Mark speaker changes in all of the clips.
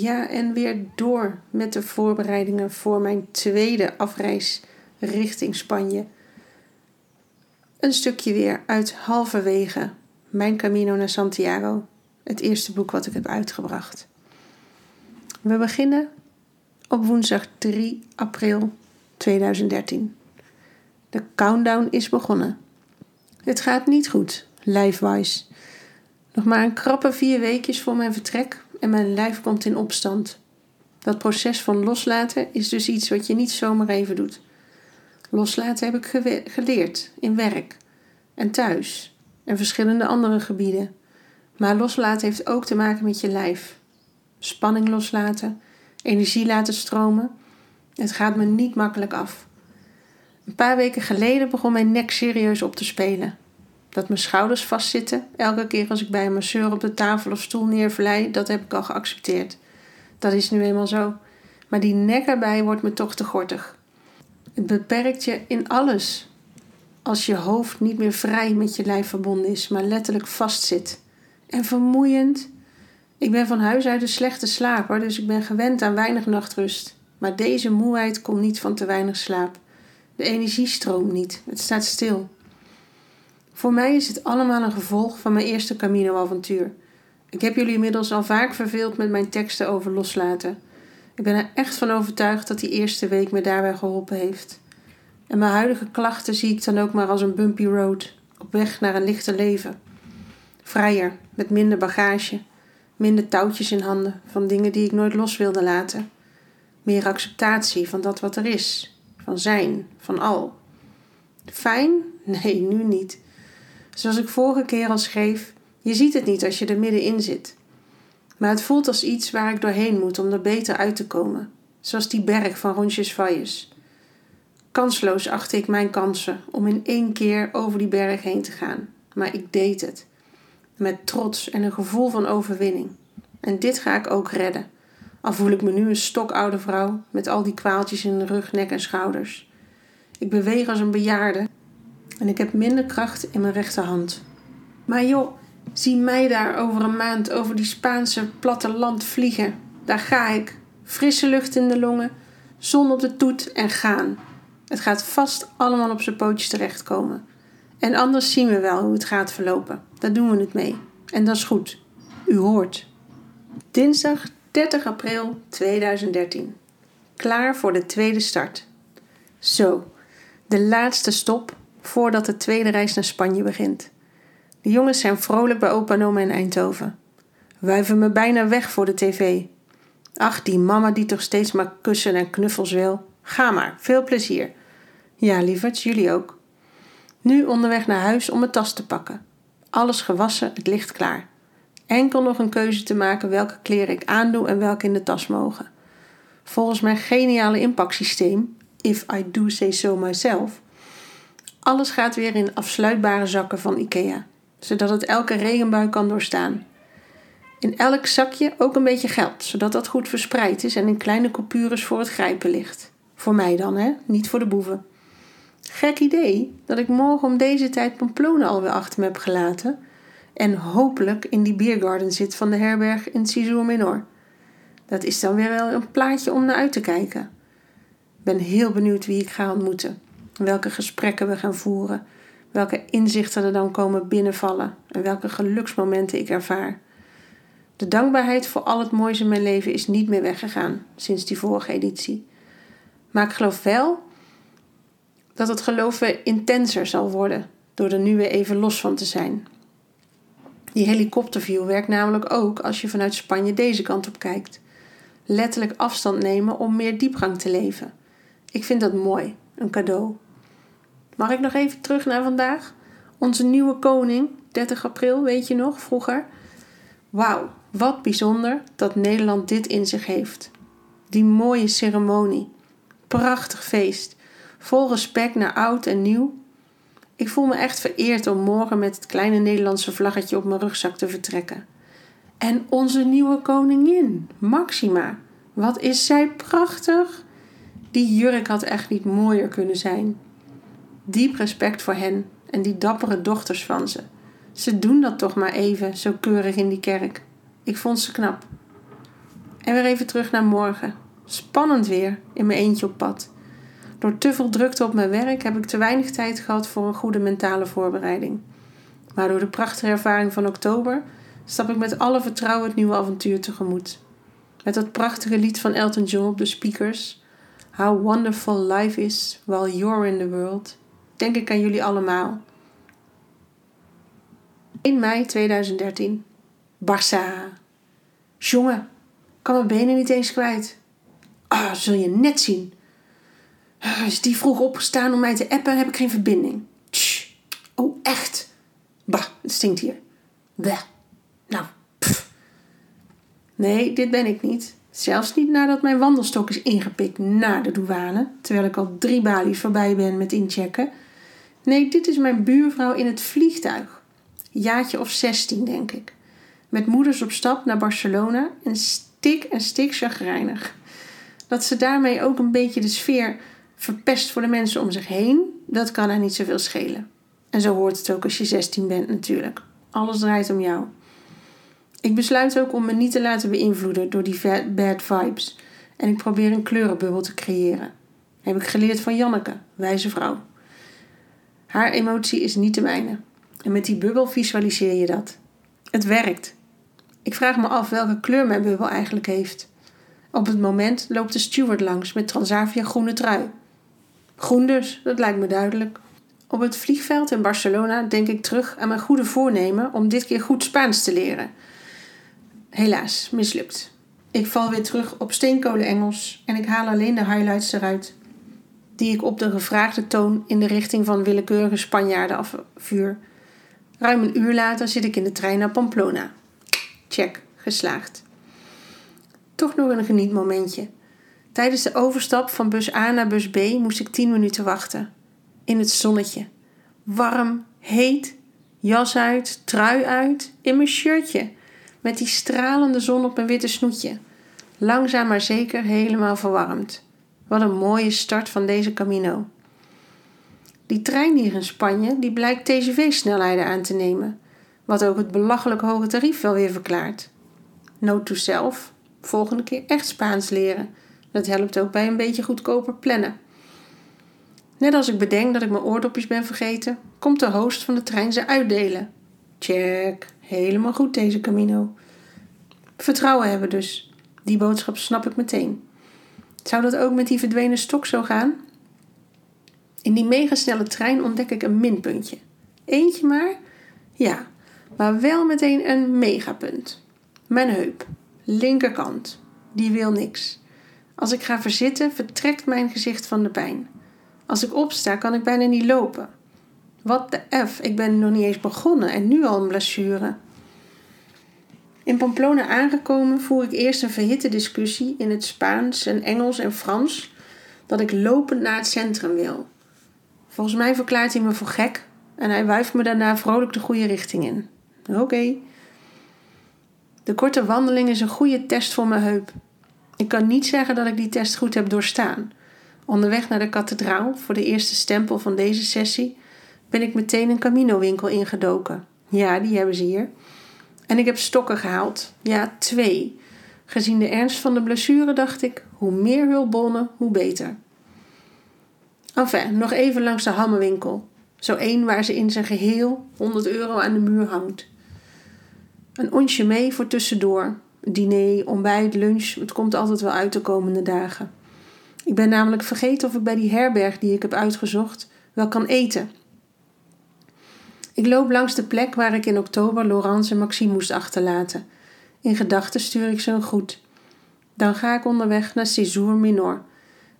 Speaker 1: Ja, en weer door met de voorbereidingen voor mijn tweede afreis richting Spanje. Een stukje weer uit halverwege Mijn Camino naar Santiago, het eerste boek wat ik heb uitgebracht. We beginnen op woensdag 3 april 2013. De countdown is begonnen. Het gaat niet goed, lijfwise. Nog maar een krappe vier weekjes voor mijn vertrek en mijn lijf komt in opstand. Dat proces van loslaten is dus iets wat je niet zomaar even doet. Loslaten heb ik geleerd in werk en thuis en verschillende andere gebieden. Maar loslaten heeft ook te maken met je lijf. Spanning loslaten, energie laten stromen. Het gaat me niet makkelijk af. Een paar weken geleden begon mijn nek serieus op te spelen. Dat mijn schouders vastzitten, elke keer als ik bij een masseur op de tafel of stoel neervlei, dat heb ik al geaccepteerd. Dat is nu eenmaal zo. Maar die nek erbij wordt me toch te gortig. Het beperkt je in alles. Als je hoofd niet meer vrij met je lijf verbonden is, maar letterlijk vastzit. En vermoeiend. Ik ben van huis uit een slechte slaper, dus ik ben gewend aan weinig nachtrust. Maar deze moeheid komt niet van te weinig slaap. De energie stroomt niet, het staat stil. Voor mij is het allemaal een gevolg van mijn eerste Camino-avontuur. Ik heb jullie inmiddels al vaak verveeld met mijn teksten over loslaten. Ik ben er echt van overtuigd dat die eerste week me daarbij geholpen heeft. En mijn huidige klachten zie ik dan ook maar als een bumpy road, op weg naar een lichter leven. Vrijer, met minder bagage, minder touwtjes in handen van dingen die ik nooit los wilde laten. Meer acceptatie van dat wat er is, van zijn, van al. Fijn? Nee, nu niet. Zoals ik vorige keer al schreef, je ziet het niet als je er middenin zit. Maar het voelt als iets waar ik doorheen moet om er beter uit te komen. Zoals die berg van Roncesvalles. Kansloos achtte ik mijn kansen om in één keer over die berg heen te gaan. Maar ik deed het. Met trots en een gevoel van overwinning. En dit ga ik ook redden. Al voel ik me nu een stokoude vrouw met al die kwaaltjes in de rug, nek en schouders. Ik beweeg als een bejaarde en ik heb minder kracht in mijn rechterhand. Maar joh, zie mij daar over een maand over die Spaanse platteland vliegen. Daar ga ik. Frisse lucht in de longen, zon op de toet en gaan. Het gaat vast allemaal op zijn pootjes terechtkomen. En anders zien we wel hoe het gaat verlopen. Daar doen we het mee. En dat is goed. U hoort. Dinsdag 30 april 2013. Klaar voor de tweede start. Zo, de laatste stop voordat de tweede reis naar Spanje begint. De jongens zijn vrolijk bij opa en in Eindhoven. Wuiven me bijna weg voor de tv. Ach, die mama die toch steeds maar kussen en knuffels wil. Ga maar, veel plezier. Ja, lieverds, jullie ook. Nu onderweg naar huis om mijn tas te pakken. Alles gewassen, het licht klaar. Enkel nog een keuze te maken welke kleren ik aandoe en welke in de tas mogen. Volgens mijn geniale inpaksysteem, if I do say so myself, alles gaat weer in afsluitbare zakken van IKEA, zodat het elke regenbui kan doorstaan. In elk zakje ook een beetje geld, zodat dat goed verspreid is en in kleine coupures voor het grijpen ligt. Voor mij dan, hè? Niet voor de boeven. Gek idee dat ik morgen om deze tijd Pamplona alweer achter me heb gelaten en hopelijk in die biergarden zit van de herberg in Cisur Minor. Dat is dan weer wel een plaatje om naar uit te kijken. Ben heel benieuwd wie ik ga ontmoeten welke gesprekken we gaan voeren, welke inzichten er dan komen binnenvallen en welke geluksmomenten ik ervaar. De dankbaarheid voor al het moois in mijn leven is niet meer weggegaan sinds die vorige editie. Maar ik geloof wel dat het geloven intenser zal worden door er nu weer even los van te zijn. Die helikopterview werkt namelijk ook als je vanuit Spanje deze kant op kijkt. Letterlijk afstand nemen om meer diepgang te leven. Ik vind dat mooi, een cadeau. Mag ik nog even terug naar vandaag? Onze nieuwe koning, 30 april, weet je nog, vroeger. Wauw, wat bijzonder dat Nederland dit in zich heeft. Die mooie ceremonie. Prachtig feest. Vol respect naar oud en nieuw. Ik voel me echt vereerd om morgen met het kleine Nederlandse vlaggetje op mijn rugzak te vertrekken. En onze nieuwe koningin, Maxima. Wat is zij prachtig! Die jurk had echt niet mooier kunnen zijn. Diep respect voor hen en die dappere dochters van ze. Ze doen dat toch maar even zo keurig in die kerk. Ik vond ze knap. En weer even terug naar morgen. Spannend weer in mijn eentje op pad. Door te veel drukte op mijn werk heb ik te weinig tijd gehad voor een goede mentale voorbereiding. Maar door de prachtige ervaring van oktober stap ik met alle vertrouwen het nieuwe avontuur tegemoet. Met dat prachtige lied van Elton John op de speakers. How wonderful life is while you're in the world. Denk ik aan jullie allemaal. 1 mei 2013. Barça. Jongen, kan mijn benen niet eens kwijt. Ah, zul je net zien. Is die vroeg opgestaan om mij te appen, heb ik geen verbinding. Tsch. Oh, echt? Bah, het stinkt hier. Bleh. Nou. Nee, dit ben ik niet. Zelfs niet nadat mijn wandelstok is ingepikt na de douane, terwijl ik al drie balies voorbij ben met inchecken. Nee, dit is mijn buurvrouw in het vliegtuig. Jaartje of 16, denk ik. Met moeders op stap naar Barcelona en stik en stik chagrijnig. Dat ze daarmee ook een beetje de sfeer verpest voor de mensen om zich heen, dat kan haar niet zoveel schelen. En zo hoort het ook als je 16 bent natuurlijk. Alles draait om jou. Ik besluit ook om me niet te laten beïnvloeden door die bad vibes. En ik probeer een kleurenbubbel te creëren. Heb ik geleerd van Janneke, wijze vrouw. Haar emotie is niet de mijne. En met die bubbel visualiseer je dat. Het werkt. Ik vraag me af welke kleur mijn bubbel eigenlijk heeft. Op het moment loopt de steward langs met Transavia groene trui. Groen dus, dat lijkt me duidelijk. Op het vliegveld in Barcelona denk ik terug aan mijn goede voornemen om dit keer goed Spaans te leren. Helaas, mislukt. Ik val weer terug op steenkolen Engels en ik haal alleen de highlights eruit, die ik op de gevraagde toon in de richting van willekeurige Spanjaarden afvuur. Ruim een uur later zit ik in de trein naar Pamplona. Check, geslaagd. Toch nog een genietmomentje. Tijdens de overstap van bus A naar bus B moest ik 10 minuten wachten. In het zonnetje. Warm, heet, jas uit, trui uit, in mijn shirtje. Met die stralende zon op mijn witte snoetje. Langzaam maar zeker helemaal verwarmd. Wat een mooie start van deze Camino. Die trein hier in Spanje die blijkt TGV-snelheden aan te nemen. Wat ook het belachelijk hoge tarief wel weer verklaart. Note to self. Volgende keer echt Spaans leren. Dat helpt ook bij een beetje goedkoper plannen. Net als ik bedenk dat ik mijn oordopjes ben vergeten, komt de host van de trein ze uitdelen. Check, helemaal goed deze Camino. Vertrouwen hebben dus. Die boodschap snap ik meteen. Zou dat ook met die verdwenen stok zo gaan? In die megasnelle trein ontdek ik een minpuntje. Eentje maar? Ja, maar wel meteen een megapunt. Mijn heup, linkerkant, die wil niks. Als ik ga verzitten, vertrekt mijn gezicht van de pijn. Als ik opsta, kan ik bijna niet lopen. Wat de F, ik ben nog niet eens begonnen en nu al een blessure. In Pamplona aangekomen voer ik eerst een verhitte discussie in het Spaans en Engels en Frans dat ik lopend naar het centrum wil. Volgens mij verklaart hij me voor gek en hij wuift me daarna vrolijk de goede richting in. Oké. De korte wandeling is een goede test voor mijn heup. Ik kan niet zeggen dat ik die test goed heb doorstaan. Onderweg naar de kathedraal voor de eerste stempel van deze sessie ben ik meteen een Camino-winkel ingedoken. Ja, die hebben ze hier. En ik heb stokken gehaald. Ja, twee. Gezien de ernst van de blessure dacht ik: hoe meer hulpbronnen, hoe beter. Enfin, nog even langs de hammenwinkel. Zo één waar ze in zijn geheel 100 euro aan de muur hangt. Een onsje mee voor tussendoor. Diner, ontbijt, lunch, het komt altijd wel uit de komende dagen. Ik ben namelijk vergeten of ik bij die herberg die ik heb uitgezocht wel kan eten. Ik loop langs de plek waar ik in oktober Laurence en Maxime moest achterlaten. In gedachten stuur ik ze een groet. Dan ga ik onderweg naar Cézour Minor.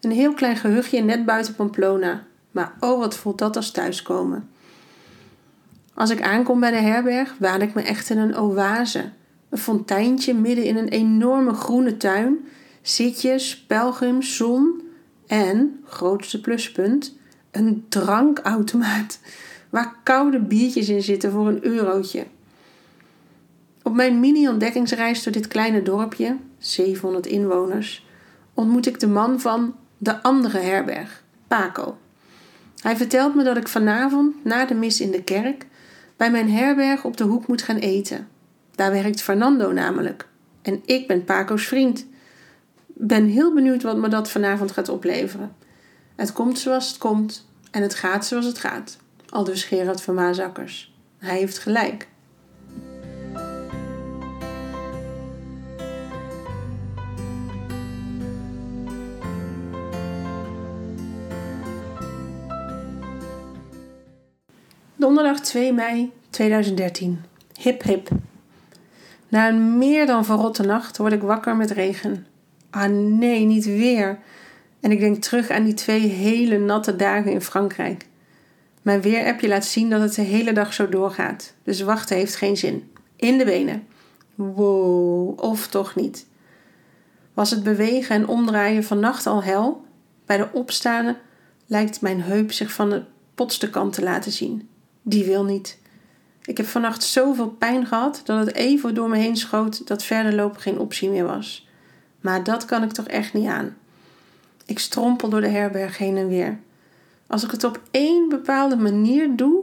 Speaker 1: Een heel klein gehuchtje net buiten Pamplona. Maar oh, wat voelt dat als thuiskomen. Als ik aankom bij de herberg, waan ik me echt in een oase. Een fonteintje midden in een enorme groene tuin. Zitjes, pelgrims, zon en, grootste pluspunt, een drankautomaat waar koude biertjes in zitten voor een eurotje. Op mijn mini-ontdekkingsreis door dit kleine dorpje, 700 inwoners, ontmoet ik de man van de andere herberg, Paco. Hij vertelt me dat ik vanavond na de mis in de kerk bij mijn herberg op de hoek moet gaan eten. Daar werkt Fernando namelijk. En ik ben Paco's vriend. ben heel benieuwd wat me dat vanavond gaat opleveren. Het komt zoals het komt en het gaat zoals het gaat. Al dus Gerard van Maasakkers. Hij heeft gelijk. Donderdag 2 mei 2013. Hip hip. Na een meer dan verrotte nacht word ik wakker met regen. Ah nee, niet weer. En ik denk terug aan die twee hele natte dagen in Frankrijk. Mijn weerappje laat zien dat het de hele dag zo doorgaat. Dus wachten heeft geen zin. In de benen. Wow, of toch niet. Was het bewegen en omdraaien vannacht al hel? Bij de opstaande lijkt mijn heup zich van de potste kant te laten zien. Die wil niet. Ik heb vannacht zoveel pijn gehad dat het even door me heen schoot dat verder lopen geen optie meer was. Maar dat kan ik toch echt niet aan. Ik strompel door de herberg heen en weer. Als ik het op één bepaalde manier doe,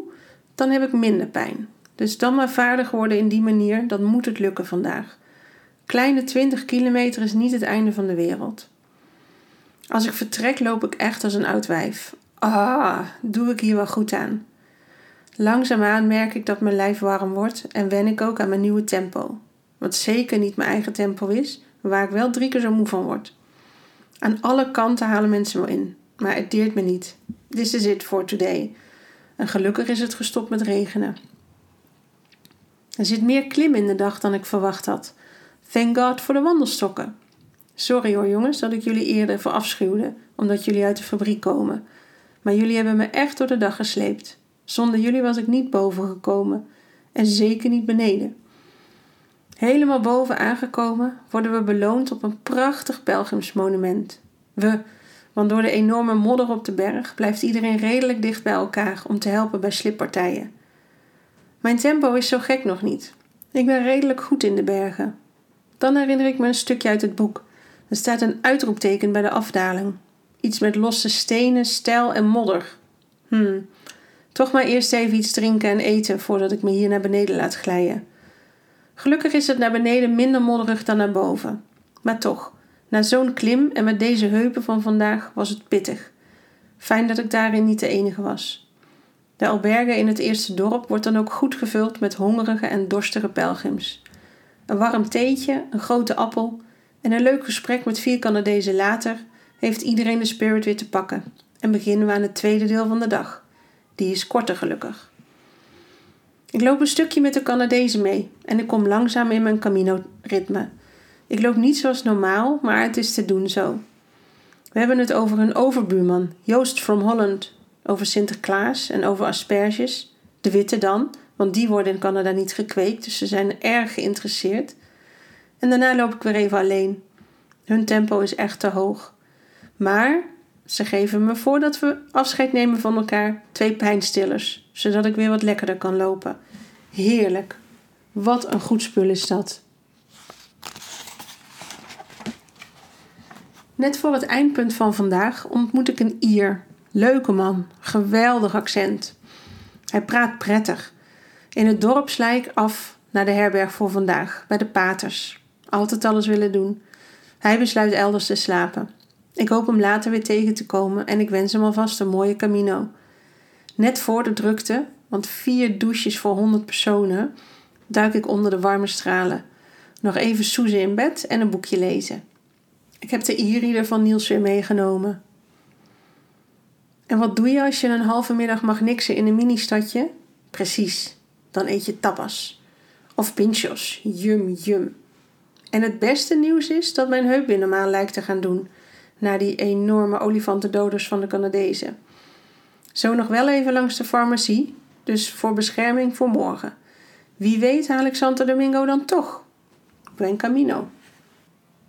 Speaker 1: dan heb ik minder pijn. Dus dan maar vaardig worden in die manier, dan moet het lukken vandaag. Kleine 20 kilometer is niet het einde van de wereld. Als ik vertrek, loop ik echt als een oud wijf. Ah, doe ik hier wel goed aan. Langzaamaan merk ik dat mijn lijf warm wordt en wen ik ook aan mijn nieuwe tempo. Wat zeker niet mijn eigen tempo is, waar ik wel drie keer zo moe van word. Aan alle kanten halen mensen me in, maar het deert me niet. This is it for today. En gelukkig is het gestopt met regenen. Er zit meer klim in de dag dan ik verwacht had. Thank God voor de wandelstokken. Sorry hoor jongens dat ik jullie eerder verafschuwde, omdat jullie uit de fabriek komen. Maar jullie hebben me echt door de dag gesleept. Zonder jullie was ik niet boven gekomen en zeker niet beneden. Helemaal boven aangekomen worden we beloond op een prachtig pelgrimsmonument. We, want door de enorme modder op de berg blijft iedereen redelijk dicht bij elkaar om te helpen bij slippartijen. Mijn tempo is zo gek nog niet. Ik ben redelijk goed in de bergen. Dan herinner ik me een stukje uit het boek. Er staat een uitroepteken bij de afdaling. Iets met losse stenen, stijl en modder. Hmm, toch maar eerst even iets drinken en eten voordat ik me hier naar beneden laat glijden. Gelukkig is het naar beneden minder modderig dan naar boven. Maar toch, na zo'n klim en met deze heupen van vandaag was het pittig. Fijn dat ik daarin niet de enige was. De alberge in het eerste dorp wordt dan ook goed gevuld met hongerige en dorstige pelgrims. Een warm theetje, een grote appel en een leuk gesprek met vier Canadezen later heeft iedereen de spirit weer te pakken en beginnen we aan het tweede deel van de dag. Die is korter gelukkig. Ik loop een stukje met de Canadezen mee en ik kom langzaam in mijn Camino-ritme. Ik loop niet zoals normaal, maar het is te doen zo. We hebben het over een overbuurman, Joost from Holland, over Sinterklaas en over asperges. De witte dan, want die worden in Canada niet gekweekt, dus ze zijn erg geïnteresseerd. En daarna loop ik weer even alleen. Hun tempo is echt te hoog. Maar ze geven me voordat we afscheid nemen van elkaar twee pijnstillers, zodat ik weer wat lekkerder kan lopen. Heerlijk. Wat een goed spul is dat. Net voor het eindpunt van vandaag ontmoet ik een Ier. Leuke man, geweldig accent. Hij praat prettig. In het dorp sla ik af naar de herberg voor vandaag, bij de paters. Altijd alles willen doen. Hij besluit elders te slapen. Ik hoop hem later weer tegen te komen en ik wens hem alvast een mooie camino. Net voor de drukte, want vier douches voor 100 personen, duik ik onder de warme stralen. Nog even soezen in bed en een boekje lezen. Ik heb de e-reader van Niels weer meegenomen. En wat doe je als je een halve middag mag niksen in een mini-stadje? Precies, dan eet je tapas. Of pinchos, yum yum. En het beste nieuws is dat mijn heup weer normaal lijkt te gaan doen naar die enorme olifantendoders van de Canadezen. Zo nog wel even langs de farmacie, dus voor bescherming voor morgen. Wie weet haal ik Santo Domingo dan toch? Buen camino.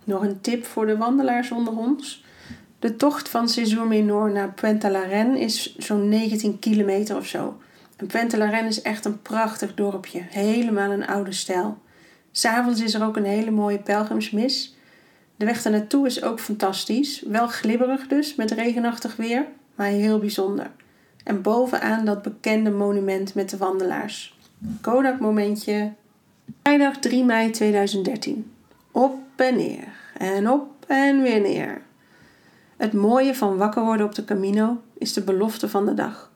Speaker 1: Nog een tip voor de wandelaars onder ons. De tocht van Menor naar Puente la Reine is zo'n 19 kilometer of zo. En Puente la Reine is echt een prachtig dorpje, helemaal een oude stijl. S'avonds is er ook een hele mooie pelgrimsmis de weg daar naartoe is ook fantastisch. Wel glibberig dus, met regenachtig weer, maar heel bijzonder. En bovenaan dat bekende monument met de wandelaars. Kodak momentje. Vrijdag 3 mei 2013. Op en neer. En op en weer neer. Het mooie van wakker worden op de Camino is de belofte van de dag.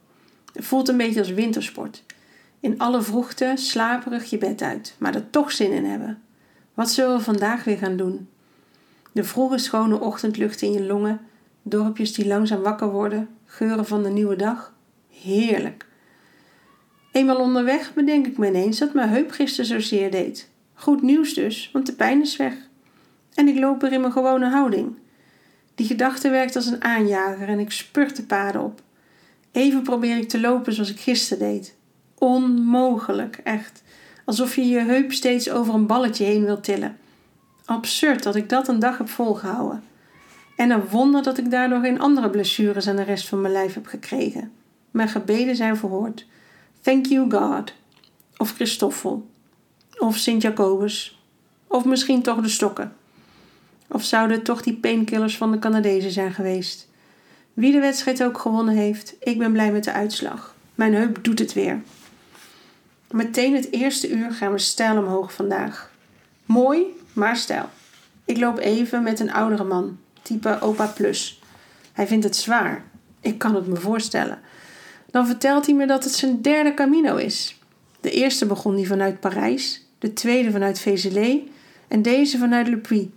Speaker 1: Het voelt een beetje als wintersport. In alle vroegte slaperig je bed uit, maar er toch zin in hebben. Wat zullen we vandaag weer gaan doen? De vroege schone ochtendlucht in je longen, dorpjes die langzaam wakker worden, geuren van de nieuwe dag. Heerlijk. Eenmaal onderweg bedenk ik me ineens dat mijn heup gisteren zozeer deed. Goed nieuws dus, want de pijn is weg. En ik loop weer in mijn gewone houding. Die gedachte werkt als een aanjager en ik spurt de paden op. Even probeer ik te lopen zoals ik gisteren deed. Onmogelijk, echt. Alsof je je heup steeds over een balletje heen wilt tillen. Absurd dat ik dat een dag heb volgehouden. En een wonder dat ik daardoor geen andere blessures aan de rest van mijn lijf heb gekregen. Mijn gebeden zijn verhoord. Thank you God. Of Christoffel. Of Sint Jacobus. Of misschien toch de stokken. Of zouden het toch die painkillers van de Canadezen zijn geweest? Wie de wedstrijd ook gewonnen heeft, ik ben blij met de uitslag. Mijn heup doet het weer. Meteen het eerste uur gaan we stijl omhoog vandaag. Mooi, maar stijl. Ik loop even met een oudere man, type opa plus. Hij vindt het zwaar. Ik kan het me voorstellen. Dan vertelt hij me dat het zijn derde Camino is. De eerste begon hij vanuit Parijs, de tweede vanuit Vézelay en deze vanuit Le Puy.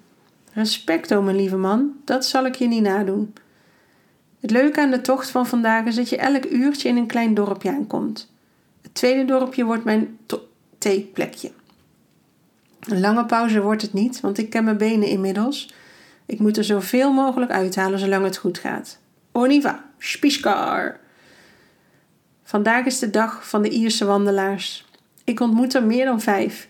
Speaker 1: Respect, mijn lieve man, dat zal ik je niet nadoen. Het leuke aan de tocht van vandaag is dat je elk uurtje in een klein dorpje aankomt. Het tweede dorpje wordt mijn theeplekje. Een lange pauze wordt het niet, want ik ken mijn benen inmiddels. Ik moet er zoveel mogelijk uithalen zolang het goed gaat. Oniva, spieskar. Vandaag is de dag van de Ierse wandelaars. Ik ontmoet er meer dan vijf.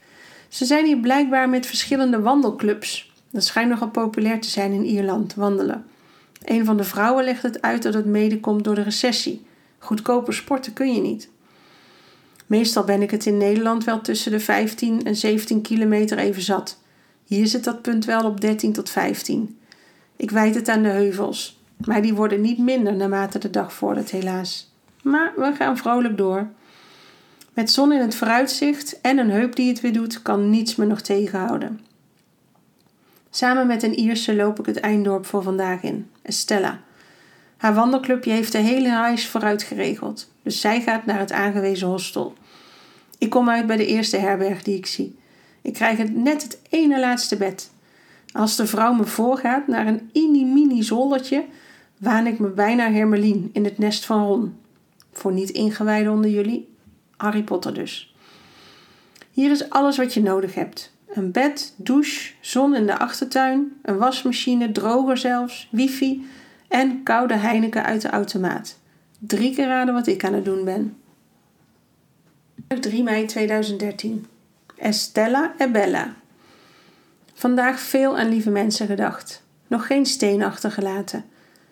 Speaker 1: Ze zijn hier blijkbaar met verschillende wandelclubs. Dat schijnt nogal populair te zijn in Ierland, wandelen. Een van de vrouwen legt het uit dat het mede komt door de recessie. Goedkoper sporten kun je niet. Meestal ben ik het in Nederland wel tussen de 15 en 17 kilometer even zat. Hier zit dat punt wel op 13 tot 15. Ik wijd het aan de heuvels, maar die worden niet minder naarmate de dag vordert, helaas. Maar we gaan vrolijk door. Met zon in het vooruitzicht en een heup die het weer doet, kan niets me nog tegenhouden. Samen met een Ierse loop ik het einddorp voor vandaag in, Estella. Haar wandelclubje heeft de hele reis vooruit geregeld, dus zij gaat naar het aangewezen hostel. Ik kom uit bij de eerste herberg die ik zie. Ik krijg net het ene laatste bed. Als de vrouw me voorgaat naar een mini-mini zoldertje, waan ik me bijna Hermelien in het nest van Ron. Voor niet ingewijden onder jullie, Harry Potter dus. Hier is alles wat je nodig hebt. Een bed, douche, zon in de achtertuin, een wasmachine, droger zelfs, wifi en koude Heineken uit de automaat. Drie keer raden wat ik aan het doen ben. 3 mei 2013. Estella e Bella. Vandaag veel aan lieve mensen gedacht. Nog geen steen achtergelaten.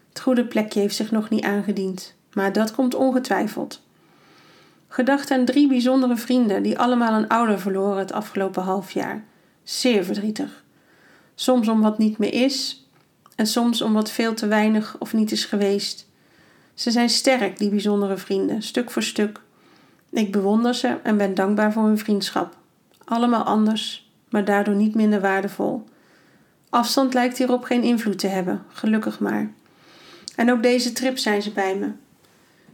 Speaker 1: Het goede plekje heeft zich nog niet aangediend, maar dat komt ongetwijfeld. Gedacht aan drie bijzondere vrienden die allemaal een ouder verloren het afgelopen half jaar. Zeer verdrietig. Soms om wat niet meer is en soms om wat veel te weinig of niet is geweest. Ze zijn sterk, die bijzondere vrienden, stuk voor stuk. Ik bewonder ze en ben dankbaar voor hun vriendschap. Allemaal anders, maar daardoor niet minder waardevol. Afstand lijkt hierop geen invloed te hebben, gelukkig maar. En ook deze trip zijn ze bij me.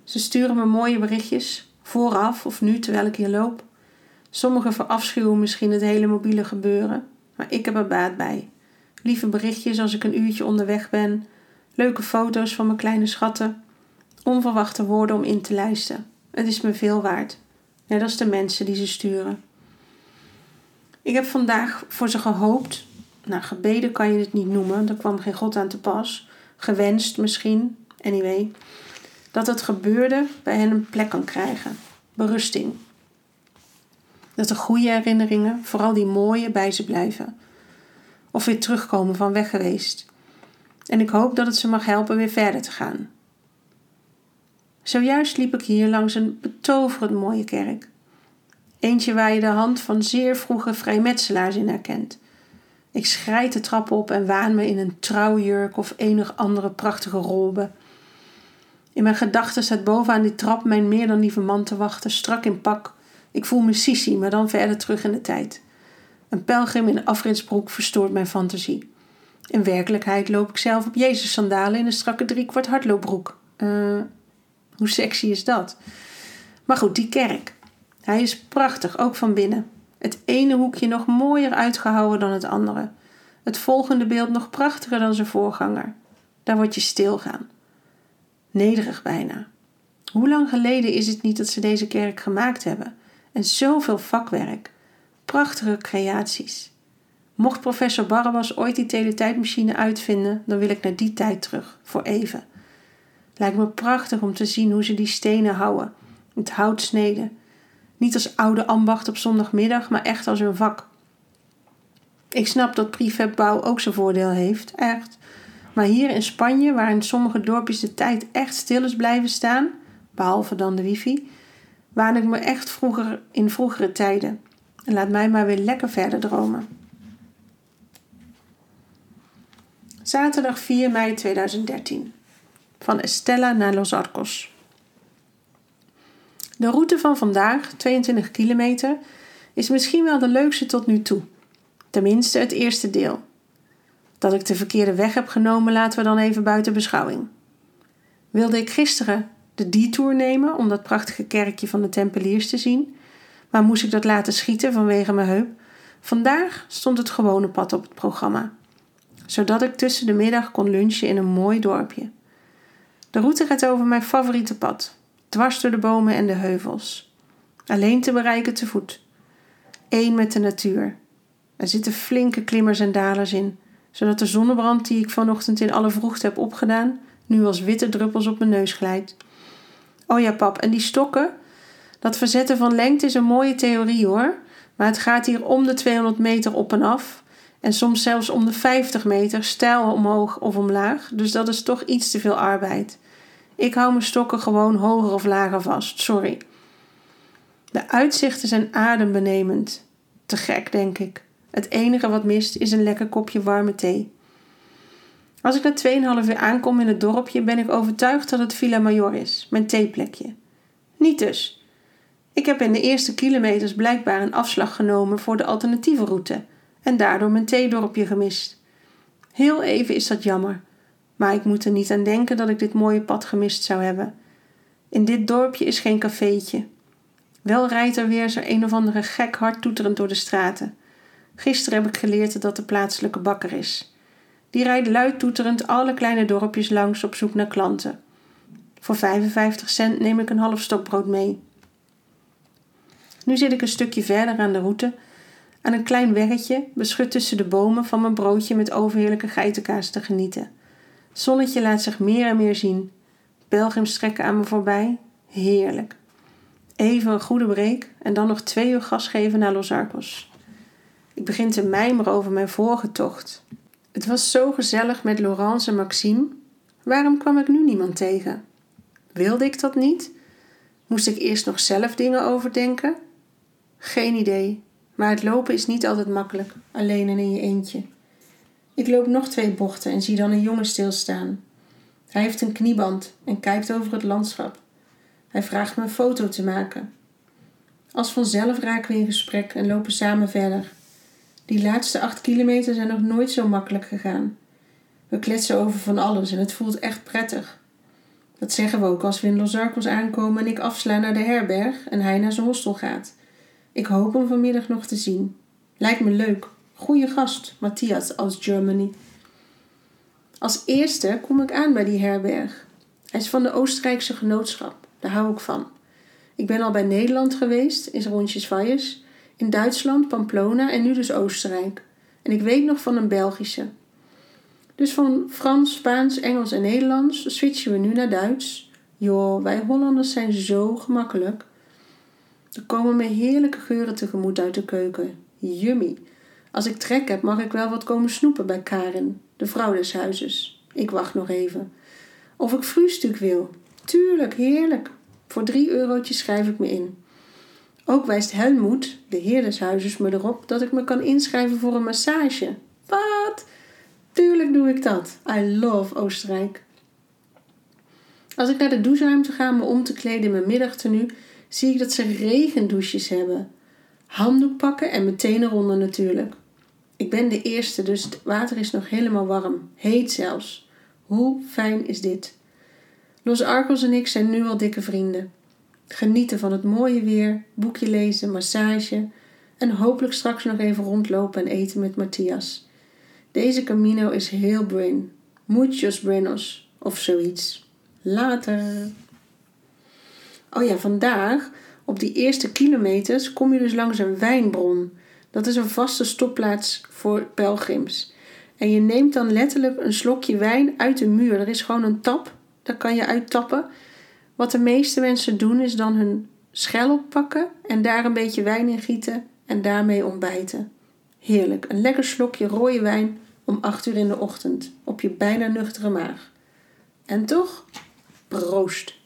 Speaker 1: Ze sturen me mooie berichtjes, vooraf of nu terwijl ik hier loop. Sommigen verafschuwen misschien het hele mobiele gebeuren, maar ik heb er baat bij. Lieve berichtjes als ik een uurtje onderweg ben, leuke foto's van mijn kleine schatten, onverwachte woorden om in te lijsten. Het is me veel waard, net als de mensen die ze sturen. Ik heb vandaag voor ze gehoopt, nou gebeden kan je het niet noemen, daar kwam geen God aan te pas, gewenst misschien, anyway, dat het gebeurde bij hen een plek kan krijgen, berusting. Dat de goede herinneringen, vooral die mooie, bij ze blijven. Of weer terugkomen van weg geweest. En ik hoop dat het ze mag helpen weer verder te gaan. Zojuist liep ik hier langs een betoverend mooie kerk. Eentje waar je de hand van zeer vroege vrijmetselaars in herkent. Ik schrijt de trap op en waan me in een trouwjurk of enig andere prachtige robe. In mijn gedachten staat bovenaan die trap mijn meer dan lieve man te wachten, strak in pak. Ik voel me Sissi, maar dan verder terug in de tijd. Een pelgrim in afritsbroek verstoort mijn fantasie. In werkelijkheid loop ik zelf op Jezus sandalen in een strakke driekwart hardloopbroek. Uh, hoe sexy is dat? Maar goed, die kerk. Hij is prachtig, ook van binnen. Het ene hoekje nog mooier uitgehouwen dan het andere. Het volgende beeld nog prachtiger dan zijn voorganger. Daar word je stilgaan. Nederig bijna. Hoe lang geleden is het niet dat ze deze kerk gemaakt hebben? En zoveel vakwerk. Prachtige creaties. Mocht professor Barabbas ooit die teletijdmachine uitvinden, dan wil ik naar die tijd terug, voor even. Lijkt me prachtig om te zien hoe ze die stenen houden, het hout sneden. Niet als oude ambacht op zondagmiddag, maar echt als hun vak. Ik snap dat prefabbouw ook zijn voordeel heeft, echt. Maar hier in Spanje, waar in sommige dorpjes de tijd echt stil is blijven staan, behalve dan de wifi, waan ik me echt vroeger in vroegere tijden. En laat mij maar weer lekker verder dromen. Zaterdag 4 mei 2013. Van Estella naar Los Arcos. De route van vandaag, 22 kilometer, is misschien wel de leukste tot nu toe. Tenminste, het eerste deel. Dat ik de verkeerde weg heb genomen, laten we dan even buiten beschouwing. Wilde ik gisteren de detour nemen om dat prachtige kerkje van de Tempeliers te zien, maar moest ik dat laten schieten vanwege mijn heup. Vandaag stond het gewone pad op het programma, zodat ik tussen de middag kon lunchen in een mooi dorpje. De route gaat over mijn favoriete pad, dwars door de bomen en de heuvels. Alleen te bereiken te voet. Eén met de natuur. Er zitten flinke klimmers en dalers in, zodat de zonnebrand die ik vanochtend in alle vroegte heb opgedaan, nu als witte druppels op mijn neus glijdt. Oh ja, pap, en die stokken? Dat verzetten van lengte is een mooie theorie hoor, maar het gaat hier om de 200 meter op en af en soms zelfs om de 50 meter stijl omhoog of omlaag, dus dat is toch iets te veel arbeid. Ik hou mijn stokken gewoon hoger of lager vast, sorry. De uitzichten zijn adembenemend. Te gek, denk ik. Het enige wat mist is een lekker kopje warme thee. Als ik na 2,5 uur aankom in het dorpje, ben ik overtuigd dat het Villa Major is, mijn theeplekje. Niet dus. Ik heb in de eerste kilometers blijkbaar een afslag genomen voor de alternatieve route en daardoor mijn theedorpje gemist. Heel even is dat jammer, maar ik moet er niet aan denken dat ik dit mooie pad gemist zou hebben. In dit dorpje is geen cafeetje. Wel rijdt er weer zo een of andere gek hard toeterend door de straten. Gisteren heb ik geleerd dat de plaatselijke bakker is. Die rijdt luid toeterend alle kleine dorpjes langs op zoek naar klanten. Voor 55 cent neem ik een half stokbrood mee. Nu zit ik een stukje verder aan de route, aan een klein weggetje, beschut tussen de bomen van mijn broodje met overheerlijke geitenkaas te genieten. Zonnetje laat zich meer en meer zien. Pelgrims trekken aan me voorbij. Heerlijk. Even een goede break en dan nog twee uur gas geven naar Los Arcos. Ik begin te mijmeren over mijn vorige tocht. Het was zo gezellig met Laurence en Maxime. Waarom kwam ik nu niemand tegen? Wilde ik dat niet? Moest ik eerst nog zelf dingen overdenken? Geen idee, maar het lopen is niet altijd makkelijk, alleen en in je eentje. Ik loop nog twee bochten en zie dan een jongen stilstaan. Hij heeft een knieband en kijkt over het landschap. Hij vraagt me een foto te maken. Als vanzelf raken we in gesprek en lopen samen verder. Die laatste acht kilometer zijn nog nooit zo makkelijk gegaan. We kletsen over van alles en het voelt echt prettig. Dat zeggen we ook als we in Los Arcos aankomen en ik afsla naar de herberg en hij naar zijn hostel gaat. Ik hoop hem vanmiddag nog te zien. Lijkt me leuk. Goeie gast, Matthias aus Germany. Als eerste kom ik aan bij die herberg. Hij is van de Oostenrijkse genootschap. Daar hou ik van. Ik ben al bij Nederland geweest, in Rondjesvallers, in Duitsland, Pamplona en nu dus Oostenrijk. En ik weet nog van een Belgische. Dus van Frans, Spaans, Engels en Nederlands switchen we nu naar Duits. Joh, wij Hollanders zijn zo gemakkelijk. Er komen me heerlijke geuren tegemoet uit de keuken. Yummy. Als ik trek heb, mag ik wel wat komen snoepen bij Karin, de vrouw des huizes. Ik wacht nog even. Of ik vroegstuk wil. Tuurlijk, heerlijk. Voor drie eurotjes schrijf ik me in. Ook wijst Helmoet, de heer des huizes, me erop dat ik me kan inschrijven voor een massage. Wat? Tuurlijk doe ik dat. I love Oostenrijk. Als ik naar de doucheruimte ga om me om te kleden in mijn middagtenue, zie ik dat ze regendouches hebben. Handdoek pakken en meteen eronder natuurlijk. Ik ben de eerste, dus het water is nog helemaal warm. Heet zelfs. Hoe fijn is dit? Los Arkels en ik zijn nu al dikke vrienden. Genieten van het mooie weer, boekje lezen, massage en hopelijk straks nog even rondlopen en eten met Matthias. Deze Camino is heel brin. Muchos buenos of zoiets. Later. Oh ja, vandaag op die eerste kilometers kom je dus langs een wijnbron. Dat is een vaste stopplaats voor pelgrims. En je neemt dan letterlijk een slokje wijn uit de muur. Er is gewoon een tap, daar kan je uittappen. Wat de meeste mensen doen is dan hun schel oppakken en daar een beetje wijn in gieten en daarmee ontbijten. Heerlijk, een lekker slokje rode wijn om 8 uur in de ochtend op je bijna nuchtere maag. En toch, proost!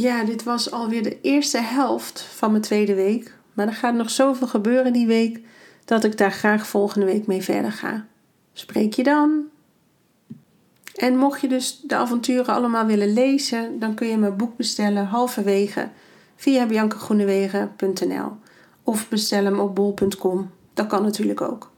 Speaker 1: Ja, dit was alweer de eerste helft van mijn tweede week. Maar er gaat nog zoveel gebeuren die week dat ik daar graag volgende week mee verder ga. Spreek je dan? En mocht je dus de avonturen allemaal willen lezen, dan kun je mijn boek bestellen halverwege via biancagroenewegen.nl of bestel hem op bol.com. Dat kan natuurlijk ook.